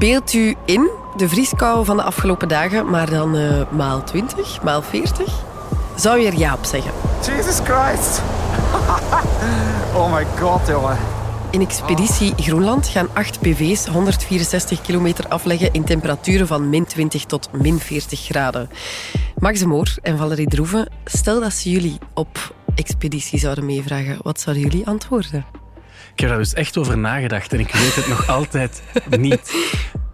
Beeld u in de vrieskou van de afgelopen dagen, maar dan uh, maal 20, maal 40? Zou je er ja op zeggen? Jesus Christ. oh my god, jongen. In Expeditie Groenland gaan acht BV's 164 kilometer afleggen in temperaturen van min 20 tot min 40 graden. Max de Moor en Valerie Droeven, stel dat ze jullie op expeditie zouden meevragen, wat zouden jullie antwoorden? Ik heb daar dus echt over nagedacht en ik weet het nog altijd niet.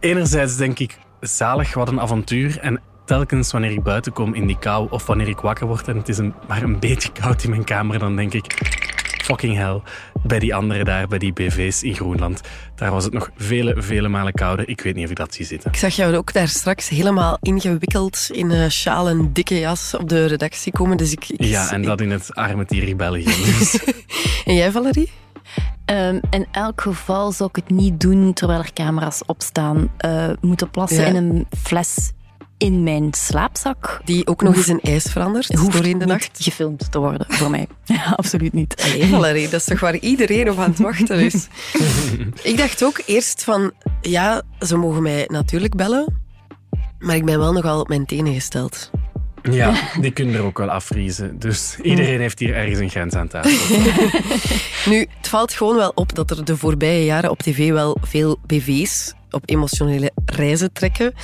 Enerzijds denk ik, zalig, wat een avontuur. En telkens wanneer ik buiten kom in die kou of wanneer ik wakker word en het is een, maar een beetje koud in mijn kamer, dan denk ik, fucking hell, bij die anderen daar, bij die BV's in Groenland. Daar was het nog vele, vele malen kouder. Ik weet niet of ik dat zie zitten. Ik zag jou ook daar straks helemaal ingewikkeld in een sjaal en dikke jas op de redactie komen. Dus ik, ja, en dat in het armetierig België. Dus. en jij, Valerie? Um, in elk geval zou ik het niet doen terwijl er camera's opstaan. Uh, moeten plassen in een fles in mijn slaapzak. Die ook nog eens in ijs verandert doorheen de nacht? gefilmd te worden, voor mij. Ja, absoluut niet. Allee, Valerie, dat is toch waar iedereen op aan het wachten is. ik dacht ook eerst van, ja, ze mogen mij natuurlijk bellen, maar ik ben wel nogal op mijn tenen gesteld. Ja, die kunnen er ook wel afvriezen. Dus iedereen heeft hier ergens een grens aan tafel. nu, het valt gewoon wel op dat er de voorbije jaren op tv wel veel BV's op emotionele reizen trekken.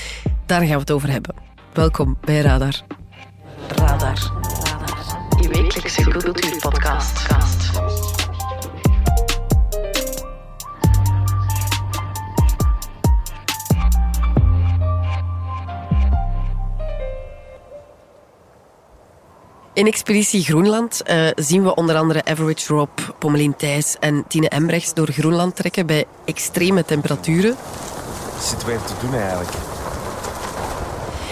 Daar gaan we het over hebben. Welkom bij Radar. Radar. Radar. Je wekelijkse cultuurpodcast. In Expeditie Groenland uh, zien we onder andere Average Rob, Pommelien Thijs en Tine Embrechts door Groenland trekken bij extreme temperaturen. Wat zitten we te doen eigenlijk?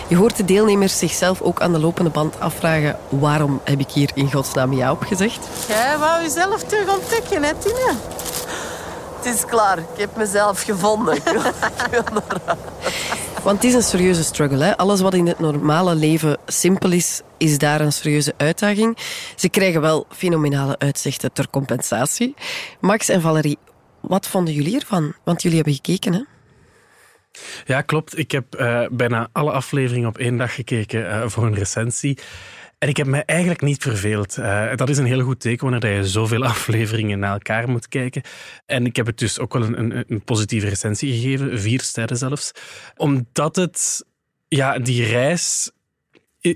Je hoort de deelnemers zichzelf ook aan de lopende band afvragen waarom heb ik hier in godsnaam ja op gezegd? Jij wou jezelf terug ontdekken, hè Tine? Het is klaar, ik heb mezelf gevonden. ik wil Want het is een serieuze struggle. Hè? Alles wat in het normale leven simpel is, is daar een serieuze uitdaging. Ze krijgen wel fenomenale uitzichten ter compensatie. Max en Valerie, wat vonden jullie ervan? Want jullie hebben gekeken, hè? Ja, klopt. Ik heb uh, bijna alle afleveringen op één dag gekeken uh, voor een recensie. En ik heb me eigenlijk niet verveeld. Uh, dat is een heel goed teken wanneer je zoveel afleveringen naar elkaar moet kijken. En ik heb het dus ook wel een, een, een positieve recensie gegeven, vier sterren zelfs. Omdat het, ja, die reis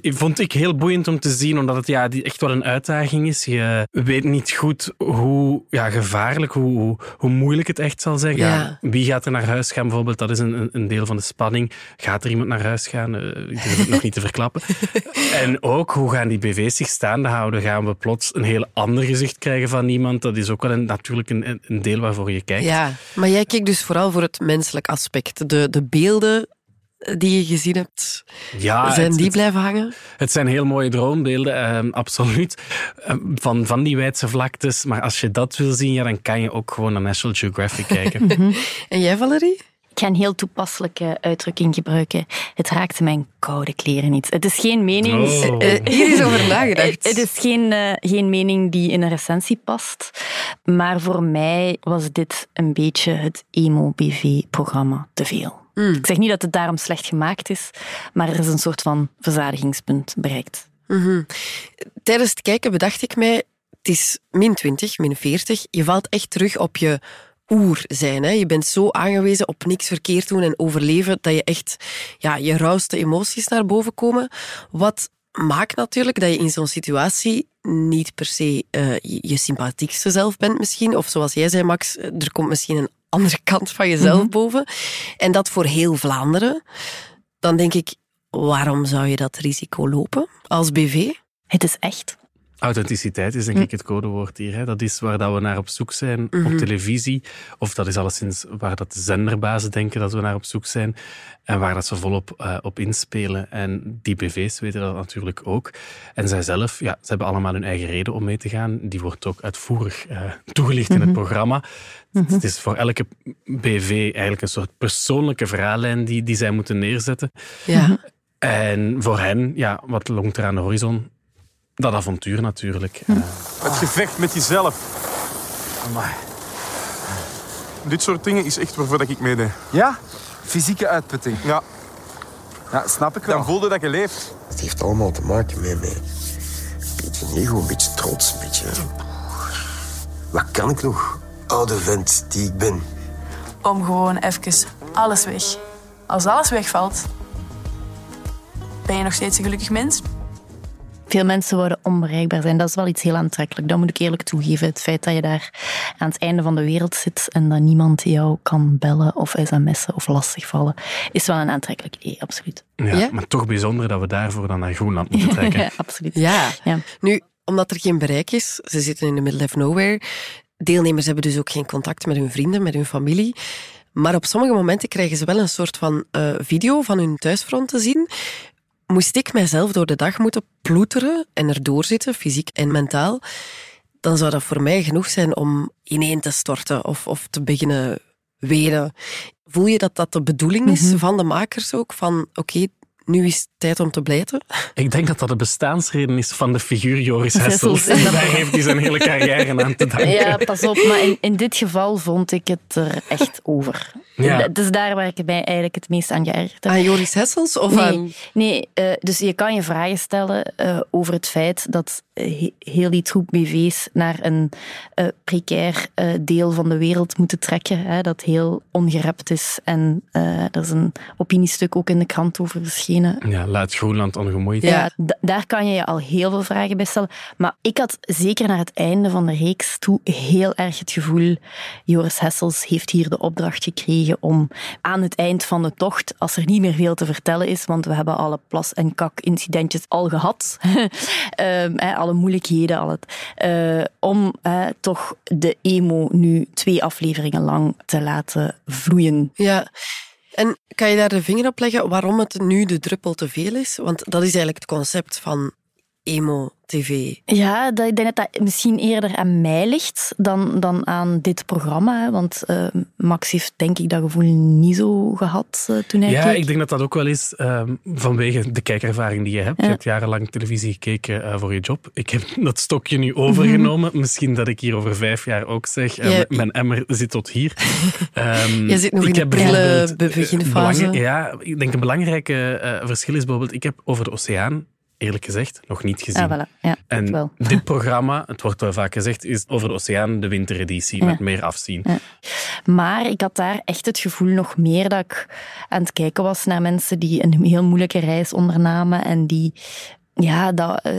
vond ik heel boeiend om te zien, omdat het ja, echt wel een uitdaging is. Je weet niet goed hoe ja, gevaarlijk, hoe, hoe, moeilijk het echt zal zijn. Ja. Wie gaat er naar huis gaan bijvoorbeeld? Dat is een, een deel van de spanning. Gaat er iemand naar huis gaan? Uh, ik durf het nog niet te verklappen. En ook, hoe gaan die BV's zich staande houden? Gaan we plots een heel ander gezicht krijgen van iemand? Dat is ook wel een, natuurlijk een, een deel waarvoor je kijkt. Ja, maar jij kijkt dus vooral voor het menselijk aspect. De, de beelden die je gezien hebt, ja, zijn die blijven hangen? Het zijn heel mooie droombeelden, ehm, absoluut. Ehm, van, van die wijdse vlaktes. Maar als je dat wil zien, ja, dan kan je ook gewoon naar National Geographic kijken. Mhm. en jij, Valerie? Ik ga een heel toepasselijke uitdrukking gebruiken. Het raakte mijn koude kleren niet. Het is geen mening... Oh. Uh, hier is over nagedacht. Het is geen, uh, geen mening die in een recensie past. Maar voor mij was dit een beetje het emo-BV-programma te veel. Mm. Ik zeg niet dat het daarom slecht gemaakt is, maar er is een soort van verzadigingspunt bereikt. Mhm. Tijdens het kijken bedacht ik mij, het is min 20, min 40. Je valt echt terug op je oer zijn. Hè. Je bent zo aangewezen op niks verkeerd doen en overleven dat je echt ja, je rauwste emoties naar boven komen. Wat maakt natuurlijk dat je in zo'n situatie niet per se uh, je sympathiekste zelf bent misschien. Of zoals jij zei, Max, er komt misschien een andere kant van jezelf mhm. boven. En dat voor heel Vlaanderen. Dan denk ik, waarom zou je dat risico lopen als BV? Het is echt. Authenticiteit is denk ik hm. het codewoord hier. Hè. Dat is waar dat we naar op zoek zijn op mhm. televisie. Of dat is alleszins waar dat de zenderbazen denken dat we naar op zoek zijn. En waar dat ze volop uh, op inspelen. En die BV's weten dat natuurlijk ook. En zij zelf, ja, ze hebben allemaal hun eigen reden om mee te gaan. Die wordt ook uitvoerig uh, toegelicht in het mhm. programma. Mhm. Het is voor elke BV eigenlijk een soort persoonlijke verhaallijn die, die zij moeten neerzetten. Ja. En voor hen, ja, wat longt er aan de horizon? Dat avontuur natuurlijk. Hm. Het gevecht met jezelf. Amai. Dit soort dingen is echt waarvoor ik meedeed. Ja? fysieke uitputting. Ja. Ja, snap ik wel. Dan voelde dat je leeft. Het heeft allemaal te maken met mij. Een beetje ego, een beetje trots, een beetje... Wat kan ik nog? Oude vent die ik ben. Om gewoon even alles weg. Als alles wegvalt, ben je nog steeds een gelukkig mens. Veel mensen worden onbereikbaar zijn. Dat is wel iets heel aantrekkelijk. Dat moet ik eerlijk toegeven. Het feit dat je daar aan het einde van de wereld zit en dat niemand jou kan bellen of sms'en of lastigvallen, is wel een aantrekkelijk idee, absoluut. Ja, Ja? Maar toch bijzonder dat we daarvoor dan naar Groenland moeten trekken. Ja, absoluut. Ja. Ja. Nu, omdat er geen bereik is, ze zitten in the middle of nowhere. Deelnemers hebben dus ook geen contact met hun vrienden, met hun familie. Maar op sommige momenten krijgen ze wel een soort van eh, video van hun thuisfront te zien. Moest ik mijzelf door de dag moeten ploeteren en erdoor zitten, fysiek en mentaal, dan zou dat voor mij genoeg zijn om ineen te storten of, of te beginnen wenen. Voel je dat dat de bedoeling is van de makers ook? Van oké, nu is het tijd om te blijten? Ik denk dat dat de bestaansreden is van de figuur Joris Hessels, Hessels. Daar heeft hij zijn hele carrière aan te danken. Ja, pas op. Maar in, in dit geval vond ik het er echt over. Ja. Is daar waar ik mij eigenlijk het meest aan geërgerd heb. Aan Joris Hessels of aan... Nee, eh, dus je kan je vragen stellen eh, over het feit dat heel die troep BV's naar een eh, precair eh, deel van de wereld moeten trekken, hè, dat heel ongerept is. En eh, er is een opiniestuk ook in de krant over verschenen. Ja, laat Groenland ongemoeid. Ja, daar kan je je al heel veel vragen bij stellen. Maar ik had zeker naar het einde van de reeks toe heel erg het gevoel, Joris Hessels heeft hier de opdracht gekregen om aan het eind van de tocht, als er niet meer veel te vertellen is, want we hebben alle plas- en kak-incidentjes al gehad, Ehm, hè, alle moeilijkheden, al het, eh, om toch de emo nu twee afleveringen lang te laten vloeien. Ja. En kan je daar de vinger op leggen waarom het nu de druppel te veel is? Want dat is eigenlijk het concept van emo-tv. Ja, dat, ik denk dat dat misschien eerder aan mij ligt dan, dan aan dit programma. hè. Want eh, Max heeft denk ik dat gevoel niet zo gehad eh, toen hij Ja, keek. ik denk dat dat ook wel is ehm, vanwege de kijkervaring die je hebt. Ja. Je hebt jarenlang televisie gekeken eh, voor je job. Ik heb dat stokje nu overgenomen. Misschien dat ik hier over vijf jaar ook zeg, eh, Ja. mijn emmer zit tot hier. Ehm, Jij zit nog ik in de prille beginfase. belangrijk- Ja, ik denk een belangrijke eh, verschil is bijvoorbeeld, ik heb over de oceaan, eerlijk gezegd, nog niet gezien. Ah, voilà. Ja, En wel. dit programma, het wordt wel vaak gezegd, is over de oceaan de wintereditie Ja. met meer afzien. Ja. Maar ik had daar echt het gevoel nog meer dat ik aan het kijken was naar mensen die een heel moeilijke reis ondernamen en die ja, dat, eh,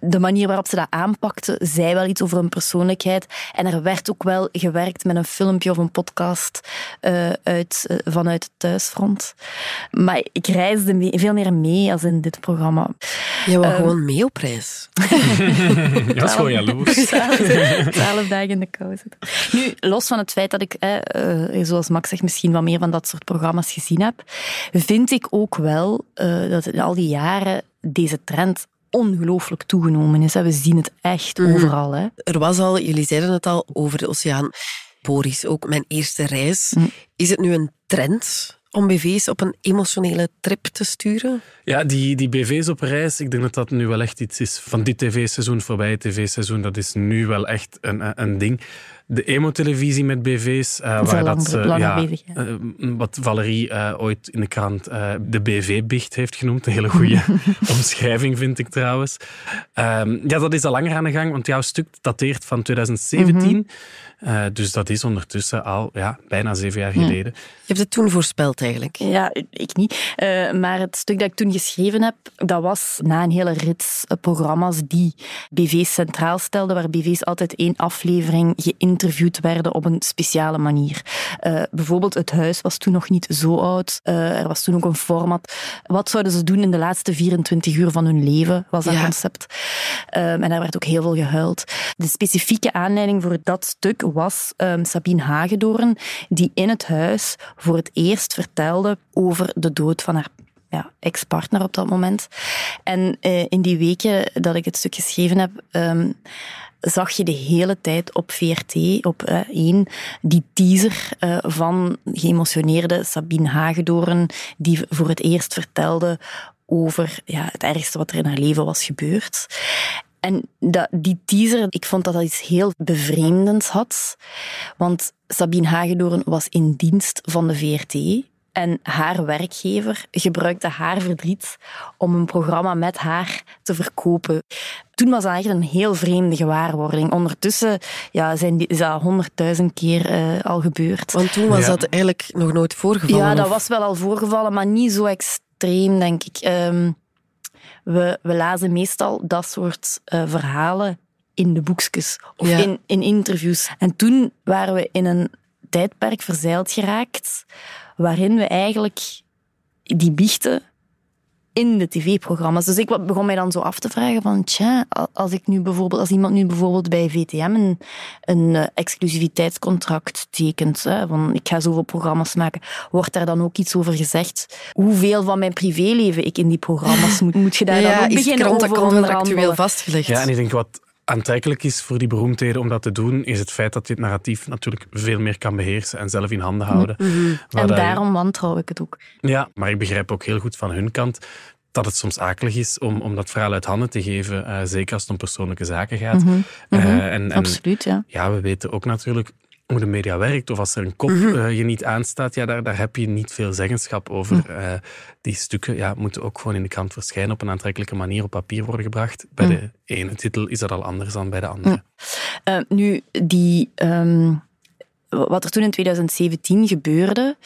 de manier waarop ze dat aanpakten, zei wel iets over hun persoonlijkheid. En er werd ook wel gewerkt met een filmpje of een podcast eh, uit, eh, vanuit het thuisfront. Maar ik reisde mee- veel meer mee als in dit programma. Je wou Ehm. gewoon mee op reis. Dat is gewoon jaloers. Twaalf dagen in de kou zitten. Nu, los van het feit dat ik, eh, eh, zoals Max zegt, misschien wat meer van dat soort programma's gezien heb, vind ik ook wel eh, dat in al die jaren deze trend ongelooflijk toegenomen is. hè. We zien het echt Mhm. overal. Hè. Er was al, jullie zeiden het al, over de oceaan. Boris, ook mijn eerste reis. Mm. Is het nu een trend om BV's op een emotionele trip te sturen? Ja, die, die BV's op reis, ik denk dat dat nu wel echt iets is van dit tv-seizoen, voorbij tv-seizoen. Dat is nu wel echt een, een ding. De emo-televisie met BV's, eh, Dat is waar al dat langer ja, bezig, ja. eh, wat Valerie eh, ooit in de krant eh, de BV-bicht heeft genoemd. Een hele goede omschrijving, vind ik trouwens. Ehm, ja, dat is al langer aan de gang, want jouw stuk dateert van 2017. Mhm. Eh, dus dat is ondertussen al ja, bijna zeven jaar geleden. Je hebt het toen voorspeld eigenlijk. Ja, ik niet. Eh, maar het stuk dat ik toen geschreven heb, dat was na een hele rits eh, programma's die BV's centraal stelden, waar BV's altijd één aflevering geïnterviewd werden op een speciale manier. Eh, bijvoorbeeld Het Huis was toen nog niet zo oud. Eh, er was toen ook een format. Wat zouden ze doen in de laatste 24 uur van hun leven, was dat Ja. concept. Ehm, en daar werd ook heel veel gehuild. De specifieke aanleiding voor dat stuk was ehm, Sabine Hagedoorn, die in het huis voor het eerst vertelde over de dood van haar ja, ex-partner op dat moment. En eh, in die weken dat ik het stuk geschreven heb, ehm, zag je de hele tijd op VRT, op eh, één, die teaser eh, van geëmotioneerde Sabine Hagedoorn, die voor het eerst vertelde over ja, het ergste wat er in haar leven was gebeurd. En dat, die teaser, ik vond dat dat iets heel bevreemdends had. Want Sabine Hagedoorn was in dienst van de VRT. En haar werkgever gebruikte haar verdriet om een programma met haar te verkopen. Toen was dat echt een heel vreemde gewaarwording. Ondertussen ja, zijn die, is dat honderdduizend keer uh, al gebeurd. Want toen was Ja. dat eigenlijk nog nooit voorgevallen. Ja, dat of- was wel al voorgevallen, maar niet zo extreem, denk ik. Ehm, we, we lazen meestal dat soort eh, verhalen in de boekjes of Ja. in, in interviews. En toen waren we in een tijdperk verzeild geraakt waarin we eigenlijk die biechten in de tv-programma's. Dus ik begon mij dan zo af te vragen van, tja, als ik nu bijvoorbeeld, als iemand nu bijvoorbeeld bij VTM een, een eh, exclusiviteitscontract tekent, hè, van ik ga zoveel programma's maken, wordt daar dan ook iets over gezegd? Hoeveel van mijn privéleven ik in die programma's moet, moet je daar ja, dan ook is beginnen over krantencontractueel onderhandelen? vastgelegd. Ja, en ik denk wat aantrekkelijk is voor die beroemdheden om dat te doen, is het feit dat dit narratief natuurlijk veel meer kan beheersen en zelf in handen houden. Waar En je- daarom wantrouw ik het ook. Ja, maar ik begrijp ook heel goed van hun kant dat het soms akelig is om, om dat verhaal uit handen te geven, eh, zeker als het om persoonlijke zaken gaat. Eh, en, en Absoluut, ja. ja, we weten ook natuurlijk hoe de media werkt. Of als er een kop eh, je niet aanstaat, ja, daar, daar heb je niet veel zeggenschap over. Eh, die stukken ja, moeten ook gewoon in de krant verschijnen op een aantrekkelijke manier op papier worden gebracht. Bij de ene titel is dat al anders dan bij de andere. Eh, nu, die, ehm, wat er toen in 2017 gebeurde,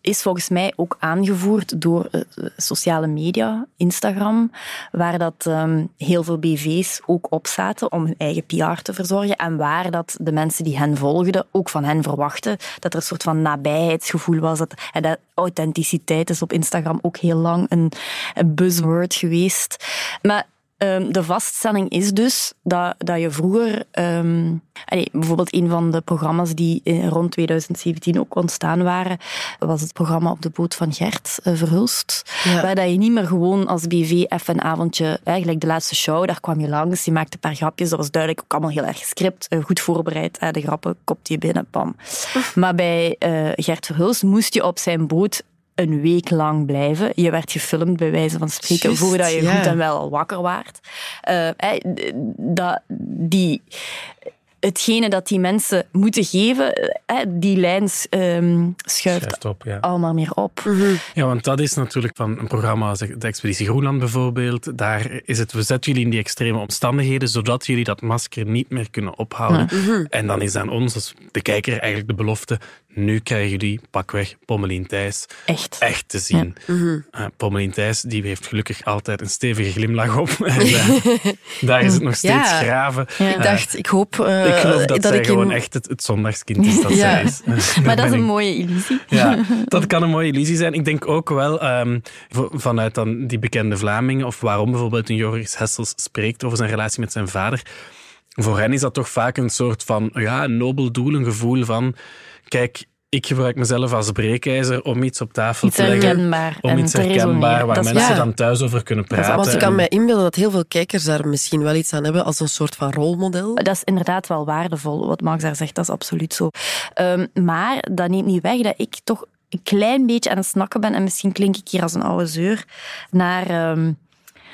is volgens mij ook aangevoerd door eh, sociale media, Instagram, waar dat ehm, heel veel BV's ook op zaten om hun eigen PR te verzorgen en waar dat de mensen die hen volgden ook van hen verwachten dat er een soort van nabijheidsgevoel was. En dat authenticiteit is op Instagram ook heel lang een, een buzzword geweest. Maar Ehm, de vaststelling is dus dat, dat je vroeger... ehm, allee, bijvoorbeeld een van de programma's die in- rond 2017 ook ontstaan waren, was het programma Op de boot van Gert eh, Verhulst. Ja. Waar dat je niet meer gewoon als BV even een avondje, eigenlijk de laatste show, daar kwam je langs, je maakte een paar grapjes, dat was duidelijk ook allemaal heel erg gescript, eh, goed voorbereid. eh, de grappen kopte je binnen, pam. Maar bij eh, Gert Verhulst moest je op zijn boot een week lang blijven. Je werd gefilmd, bij wijze van spreken, voordat je goed en wel al wakker waart. Eh, dat, die, hetgene dat die mensen moeten geven, eh, die lijn ehm, schuift Schuift op, ja. allemaal meer op. Ja, want dat is natuurlijk van een programma als de Expeditie Groenland bijvoorbeeld. Daar is het, we zetten jullie in die extreme omstandigheden, zodat jullie dat masker niet meer kunnen ophouden. En dan is aan ons, als de kijker, eigenlijk de belofte, nu krijgen jullie pakweg Pommelien Thijs Echt. echt te zien. Eh, Pommelien Thijs, die heeft gelukkig altijd een stevige glimlach op. En, eh, daar is het nog steeds graven. Ik dacht, ik hoop ik geloof dat, zij ik gewoon in- echt het, het zondagskind is dat zij is. Maar dat is een ik- mooie illusie. ja, dat kan een mooie illusie zijn. Ik denk ook wel ehm, vanuit dan die bekende Vlamingen, of waarom bijvoorbeeld een Joris Hessels spreekt over zijn relatie met zijn vader. Voor hen is dat toch vaak een soort van ja, een nobel doel, een gevoel van: kijk, ik gebruik mezelf als breekijzer om iets op tafel Iets te leggen. herkenbaar Om iets te herkenbaar waar mensen dan thuis over kunnen praten. Want ik kan me inbeelden dat heel veel kijkers daar misschien wel iets aan hebben als een soort van rolmodel. Dat is inderdaad wel waardevol, wat Max daar zegt, dat is absoluut zo. Ehm, maar dat neemt niet weg dat ik toch een klein beetje aan het snakken ben, en misschien klink ik hier als een oude zeur, naar ehm,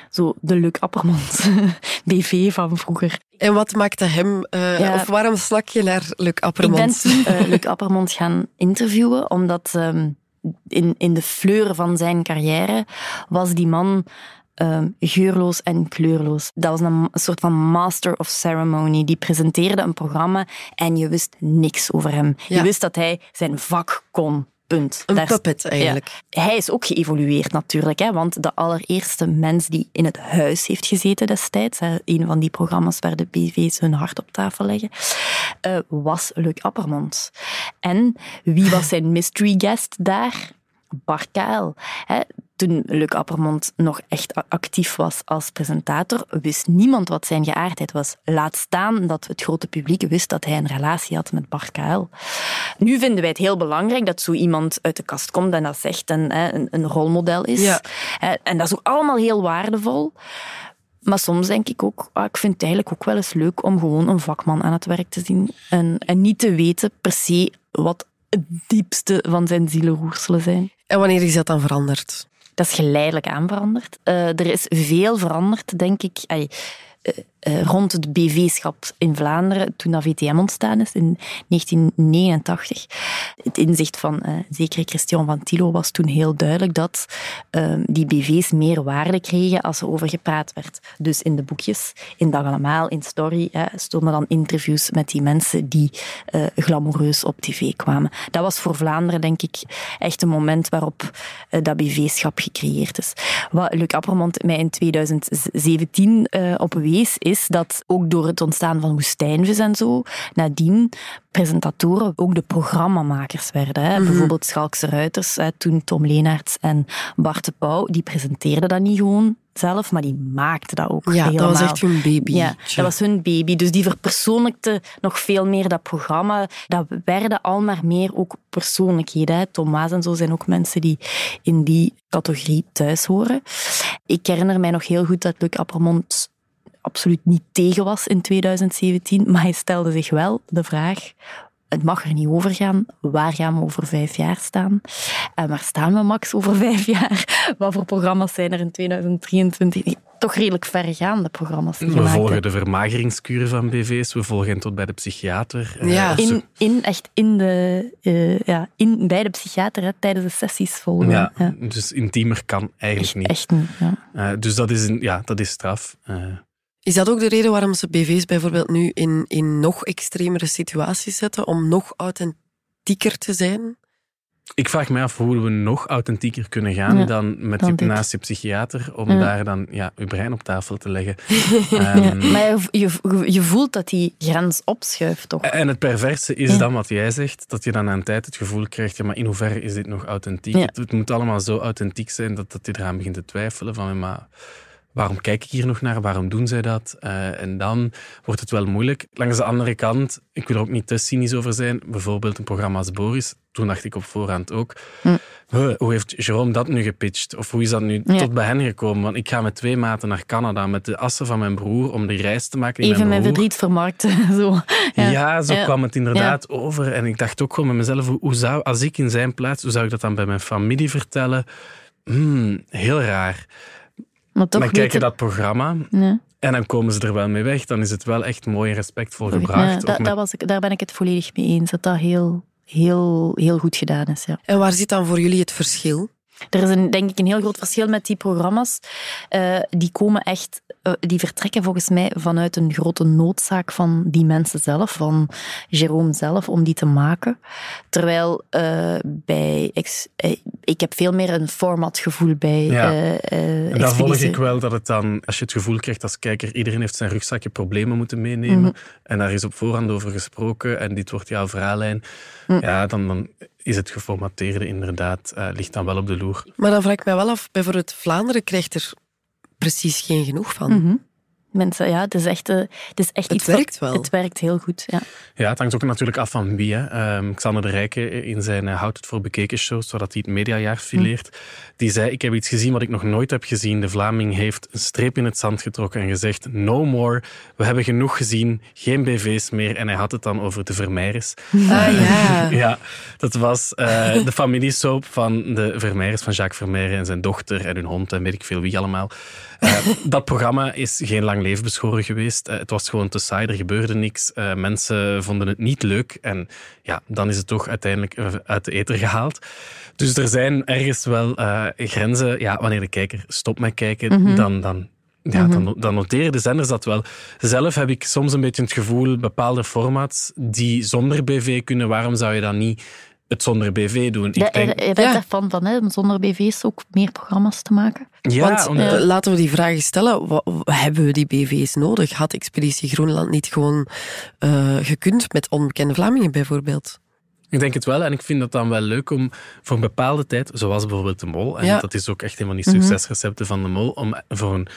zo de Luc Appermond BV van vroeger. En wat maakte hem... eh, Ja. Of waarom slak je naar Luc Ik ben Appermond? toen eh, Luc Appermond gaan interviewen, omdat ehm, in, in de fleuren van zijn carrière was die man ehm, geurloos en kleurloos. Dat was een, een soort van master of ceremony. Die presenteerde een programma en je wist niks over hem. Ja. Je wist dat hij zijn vak kon. Punt. Een Daar- puppet eigenlijk. ja. Hij is ook geëvolueerd natuurlijk, hè, want de allereerste mens die in het huis heeft gezeten destijds, hè, een van die programma's waar de BV's hun hart op tafel leggen, eh, was Luc Appermond. En wie was zijn mystery guest daar? Hè. Toen Luc Appermond nog echt actief was als presentator, wist niemand wat zijn geaardheid was. Laat staan dat het grote publiek wist dat hij een relatie had met Bart Kael. Nu vinden wij het heel belangrijk dat zo iemand uit de kast komt en dat zegt en, een, een rolmodel is. Ja. En dat is ook allemaal heel waardevol. Maar soms denk ik ook, ah, ik vind het eigenlijk ook wel eens leuk om gewoon een vakman aan het werk te zien. En, en niet te weten per se wat het diepste van zijn zielenroerselen zijn. En wanneer is dat dan veranderd? Dat is geleidelijk aan veranderd. Eh, er is veel veranderd, denk ik. Eh, eh, rond het BV-schap in Vlaanderen, toen dat VTM ontstaan is in 1989. Het inzicht van uh, zeker Christian van Tilo was toen heel duidelijk dat uh, die BV's meer waarde kregen als er over gepraat werd. Dus in de boekjes, in Dag Allemaal, in Story, hè, stonden dan interviews met die mensen die uh, glamoureus op tv kwamen. Dat was voor Vlaanderen, denk ik, echt een moment waarop dat BV-schap gecreëerd is. Wat Luc Appermond mij in 2017 op wees, is dat ook door het ontstaan van woestijnvis en zo, nadien presentatoren ook de programmamakers werden. Hè. Mhm. Bijvoorbeeld Schalkse Ruiters, hè, toen Tom Leenaerts en Bart de Pauw, die presenteerden dat niet gewoon zelf, maar die maakten dat ook Ja, dat was echt hun baby. Ja, dat was hun baby. Dus die verpersoonlijkte nog veel meer dat programma. Dat werden al maar meer ook persoonlijkheden. Hè. Maas en zo zijn ook mensen die in die categorie thuis horen. Ik herinner mij nog heel goed dat Luc Appermond absoluut niet tegen was in 2017, maar hij stelde zich wel de vraag het mag er niet over gaan. Waar gaan we over vijf jaar staan? En waar staan we max over vijf jaar? Wat voor programma's zijn er in 2023? Toch redelijk verregaande programma's. We volgen de vermageringskuur van BV's. We volgen tot bij de psychiater. Eh, ja. In, in, echt in de, uh, ja, in, bij de psychiater hè, tijdens de sessies volgen. Ja, ja, Dus intiemer kan eigenlijk niet. Echt niet, ja. Uh, dus dat is, een, ja, dat is straf. Is dat ook de reden waarom ze BV's bijvoorbeeld nu in, in nog extremere situaties zetten, om nog authentieker te zijn? Ik vraag me af hoe we nog authentieker kunnen gaan dan met je, naast je psychiater, om daar dan ja, je brein op tafel te leggen. um, maar je, je, voelt dat die grens opschuift, toch? En het perverse is dan wat jij zegt, dat je dan aan tijd het gevoel krijgt, ja, maar in hoeverre is dit nog authentiek? Het, het, moet allemaal zo authentiek zijn dat, dat je eraan begint te twijfelen van, maar waarom kijk ik hier nog naar? Waarom doen zij dat? Uh, en dan wordt het wel moeilijk. Langs de andere kant, ik wil er ook niet te cynisch over zijn, bijvoorbeeld een programma als Boris, toen dacht ik op voorhand ook, hm. hoe heeft Jerome dat nu gepitcht? Of hoe is dat nu tot bij hen gekomen? Want ik ga met twee maten naar Canada met de assen van mijn broer om die reis te maken. Even mijn, verdriet vermarkten. Zo. Ja, ja zo kwam het inderdaad over. En ik dacht ook gewoon met mezelf, hoe zou, als ik in zijn plaats, hoe zou ik dat dan bij mijn familie vertellen? Hmm, heel raar. Maar dan kijk je dat programma ja. en dan komen ze er wel mee weg. Dan is het wel echt mooi en respectvol gebracht. Ja, dat, was ik, daar ben ik het volledig mee eens. Dat dat heel, heel, heel goed gedaan is. Ja. En waar zit dan voor jullie het verschil? Er is een, denk ik een heel groot verschil met die programma's. Uh, die komen echt, uh, die vertrekken volgens mij vanuit een grote noodzaak van die mensen zelf, van Jerome zelf, om die te maken. Terwijl uh, bij, ex, ik heb veel meer een formatgevoel bij ja. En dan volg ik wel dat het dan, als je het gevoel krijgt als kijker, iedereen heeft zijn rugzakje problemen moeten meenemen. Mm -hmm. En daar is op voorhand over gesproken en dit wordt jouw verhaallijn. Mm. Ja, dan, dan is het geformateerde inderdaad, uh, ligt dan wel op de loer. Maar dan vraag ik me wel af, bijvoorbeeld Vlaanderen krijgt er precies geen genoeg van. Mm -hmm. Mensen, ja, het is echt, uh, het is echt het iets... werkt wel. Het werkt heel goed, ja. Ja, het hangt ook natuurlijk af van wie. Hè. Um, Xander de Rijke in zijn uh, Houd het voor bekeken show, zodat hij het mediajaar fileert, hm. die zei, ik heb iets gezien wat ik nog nooit heb gezien. De Vlaming heeft een streep in het zand getrokken en gezegd, no more, we hebben genoeg gezien, geen BV's meer. En hij had het dan over de Vermeijers. Ah ja. ja, dat was uh, de familiesoap van de Vermeijers, van Jacques Vermeijren en zijn dochter en hun hond en weet ik veel wie allemaal. Uh, dat programma is geen lang leven beschoren geweest. Uh, het was gewoon te saai, er gebeurde niks. Uh, mensen vonden het niet leuk. En ja, dan is het toch uiteindelijk uit de eter gehaald. Dus er zijn ergens wel grenzen. Ja, wanneer de kijker stopt met kijken, mm -hmm. dan, dan ja, dan, mhm. dan, noteren de zenders dat wel. Zelf heb ik soms een beetje het gevoel, bepaalde formats die zonder BV kunnen, waarom zou je dan niet het zonder BV doen. Ja, ik denk, je bent ervan van, hè, om zonder BV's ook meer programma's te maken? Ja, Want, uh, laten we die vragen stellen. Wat, hebben we die BV's nodig? Had Expeditie Groenland niet gewoon uh, gekund met onbekende Vlamingen bijvoorbeeld? Ik denk het wel. En ik vind het dan wel leuk om voor een bepaalde tijd, zoals bijvoorbeeld de Mol, en ja. dat is ook echt een van die mhm. succesrecepten van de Mol, om voor een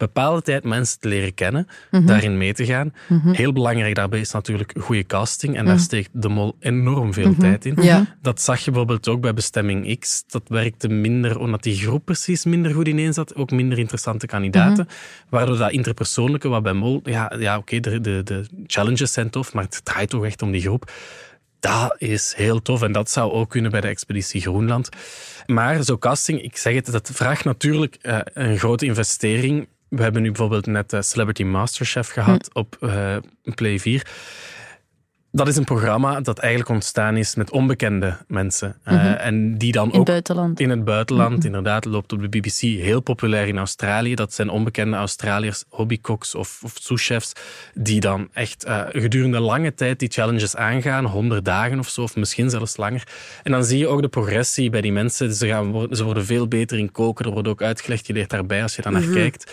bepaalde tijd mensen te leren kennen, mm -hmm. daarin mee te gaan. Mm -hmm. Heel belangrijk daarbij is natuurlijk goede casting. En daar mhm. steekt de mol enorm veel Mhm. tijd in. Ja. Dat zag je bijvoorbeeld ook bij Bestemming X. Dat werkte minder, omdat die groep precies minder goed ineen zat. Ook minder interessante kandidaten. Mhm. Waardoor dat interpersoonlijke, wat bij mol... Ja, ja oké, de, de, de challenges zijn tof, maar het draait toch echt om die groep. Dat is heel tof en dat zou ook kunnen bij de Expeditie Groenland. Maar zo casting, ik zeg het, dat vraagt natuurlijk uh, een grote investering. We hebben nu bijvoorbeeld net Celebrity Masterchef gehad op uh, Play 4 dat is een programma dat eigenlijk ontstaan is met onbekende mensen. Mm en die dan in ook buitenland. in het buitenland, mhm. inderdaad, loopt op de BBC heel populair in Australië. Dat zijn onbekende Australiërs, hobbycooks of, of souschefs, die dan echt uh, gedurende lange tijd die challenges aangaan, honderd dagen of zo, of misschien zelfs langer. En dan zie je ook de progressie bij die mensen. Ze, gaan, ze worden veel beter in koken, er wordt ook uitgelegd, je leert daarbij als je daar naar mhm. kijkt.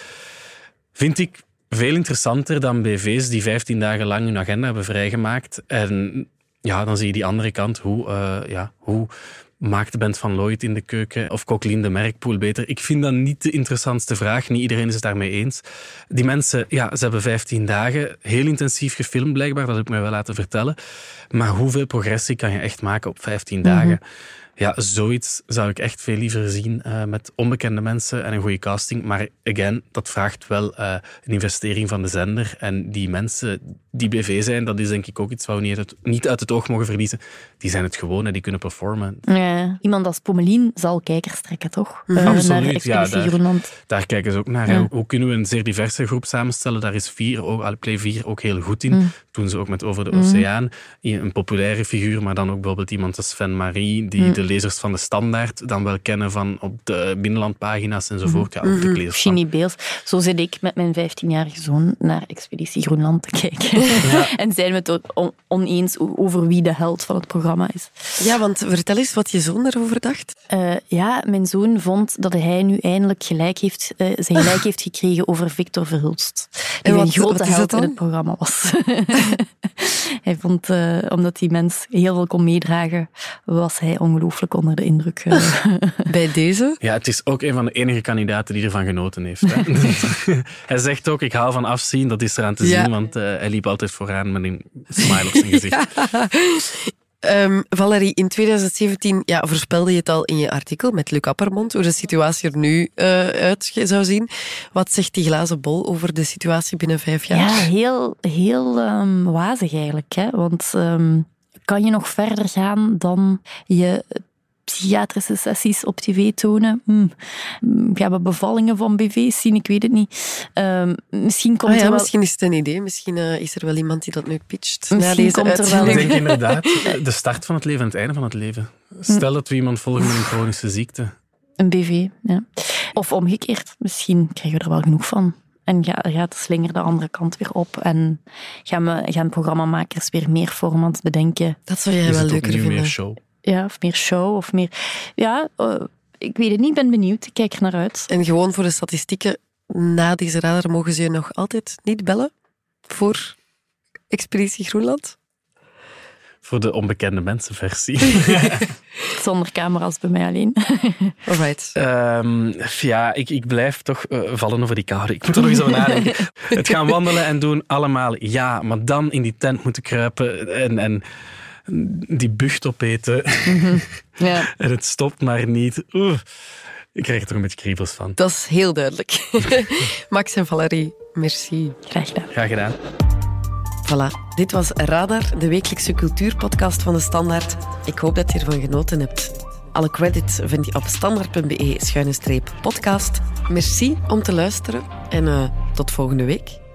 Vind ik veel interessanter dan BV's die 15 dagen lang hun agenda hebben vrijgemaakt. En ja, dan zie je die andere kant, hoe, uh, ja, hoe maakt Bent van Lloyd in de keuken of Coqueline de Merkpoel beter? Ik vind dat niet de interessantste vraag. Niet iedereen is het daarmee eens. Die mensen, ja, ze hebben 15 dagen heel intensief gefilmd blijkbaar, dat heb ik mij wel laten vertellen. Maar hoeveel progressie kan je echt maken op 15 dagen? Mhm. Ja, zoiets zou ik echt veel liever zien uh, met onbekende mensen en een goede casting. Maar again, dat vraagt wel uh, een investering van de zender. En die mensen die BV zijn, dat is denk ik ook iets wat we niet uit het, niet uit het oog mogen verliezen. Die zijn het gewoon en die kunnen performen. Ja, iemand als Pommelien zal kijkers trekken, toch? Mm -hmm. Absoluut, ja. Daar, daar, kijken ze ook naar. Ja. Hoe kunnen we een zeer diverse groep samenstellen? Daar is vier, ook, Play 4 ook heel goed in. Mm. Doen ze ook met Over de mm. Oceaan. Een populaire figuur, maar dan ook bijvoorbeeld iemand als Sven Marie, die mm. de lezers van de Standaard dan wel kennen van op de binnenlandpagina's enzovoort. Ja, ook de mhm. Ginny Beels. Zo zit ik met mijn 15-jarige zoon naar Expeditie Groenland te kijken. Ja. en zijn we het oneens over wie de held van het programma is. Ja, want vertel eens wat je zoon erover dacht. Uh, ja, mijn zoon vond dat hij nu eindelijk gelijk heeft, uh, zijn gelijk heeft gekregen over Victor Verhulst. Die en wat, een grote held in het programma was. hij vond, uh, omdat die mens heel veel kon meedragen, was hij ongelooflijk onder de indruk. Bij deze? Ja, het is ook een van de enige kandidaten die ervan genoten heeft. hij zegt ook, ik hou van afzien, dat is eraan te zien, want hij liep altijd vooraan met een smile op zijn gezicht. Um, Valerie, in 2017 ja, voorspelde je het al in je artikel met Luc Appermond hoe de situatie er nu uh, uit zou zien. Wat zegt die glazen bol over de situatie binnen vijf jaar? Ja, heel, heel um, wazig eigenlijk. Hè? Want um, kan je nog verder gaan dan je psychiatrische sessies op tv tonen. Hm. Gaan we bevallingen van BV's zien? Ik weet het niet. Uh, misschien komt ah, ja, er wel... Misschien is het een idee. Misschien uh, is er wel iemand die dat nu pitcht. Misschien deze komt er wel... Ik denk inderdaad de start van het leven en het einde van het leven. Stel dat we iemand volgen met een chronische ziekte. Een BV, ja. Of omgekeerd. Misschien krijgen we er wel genoeg van. En gaat de slinger de andere kant weer op. En gaan, we, gaan programmamakers weer meer formats bedenken. Dat zou jij wel leuker vinden. Meer show ja, of meer show of meer. Ja, uh, ik weet het niet, ik ben benieuwd. Ik kijk er naar uit. En gewoon voor de statistieken, na deze radar mogen ze je nog altijd niet bellen voor Expeditie Groenland? Voor de onbekende mensenversie. Zonder camera's bij mij alleen. Alright. Um, ja, ik, ik blijf toch uh, vallen over die koude. Ik moet er nog eens over nadenken. Het gaan wandelen en doen, allemaal ja. Maar dan in die tent moeten kruipen en... en die bucht opeten. Mm ja. en het stopt maar niet. Oeh, ik krijg er toch een beetje kriebels van. Dat is heel duidelijk. Max en Valerie, merci. Graag gedaan. Graag gedaan. Voilà, dit was Radar, de wekelijkse cultuurpodcast van de Standaard. Ik hoop dat je ervan genoten hebt. Alle credits vind je op standaard.be-podcast. Merci om te luisteren en uh, tot volgende week.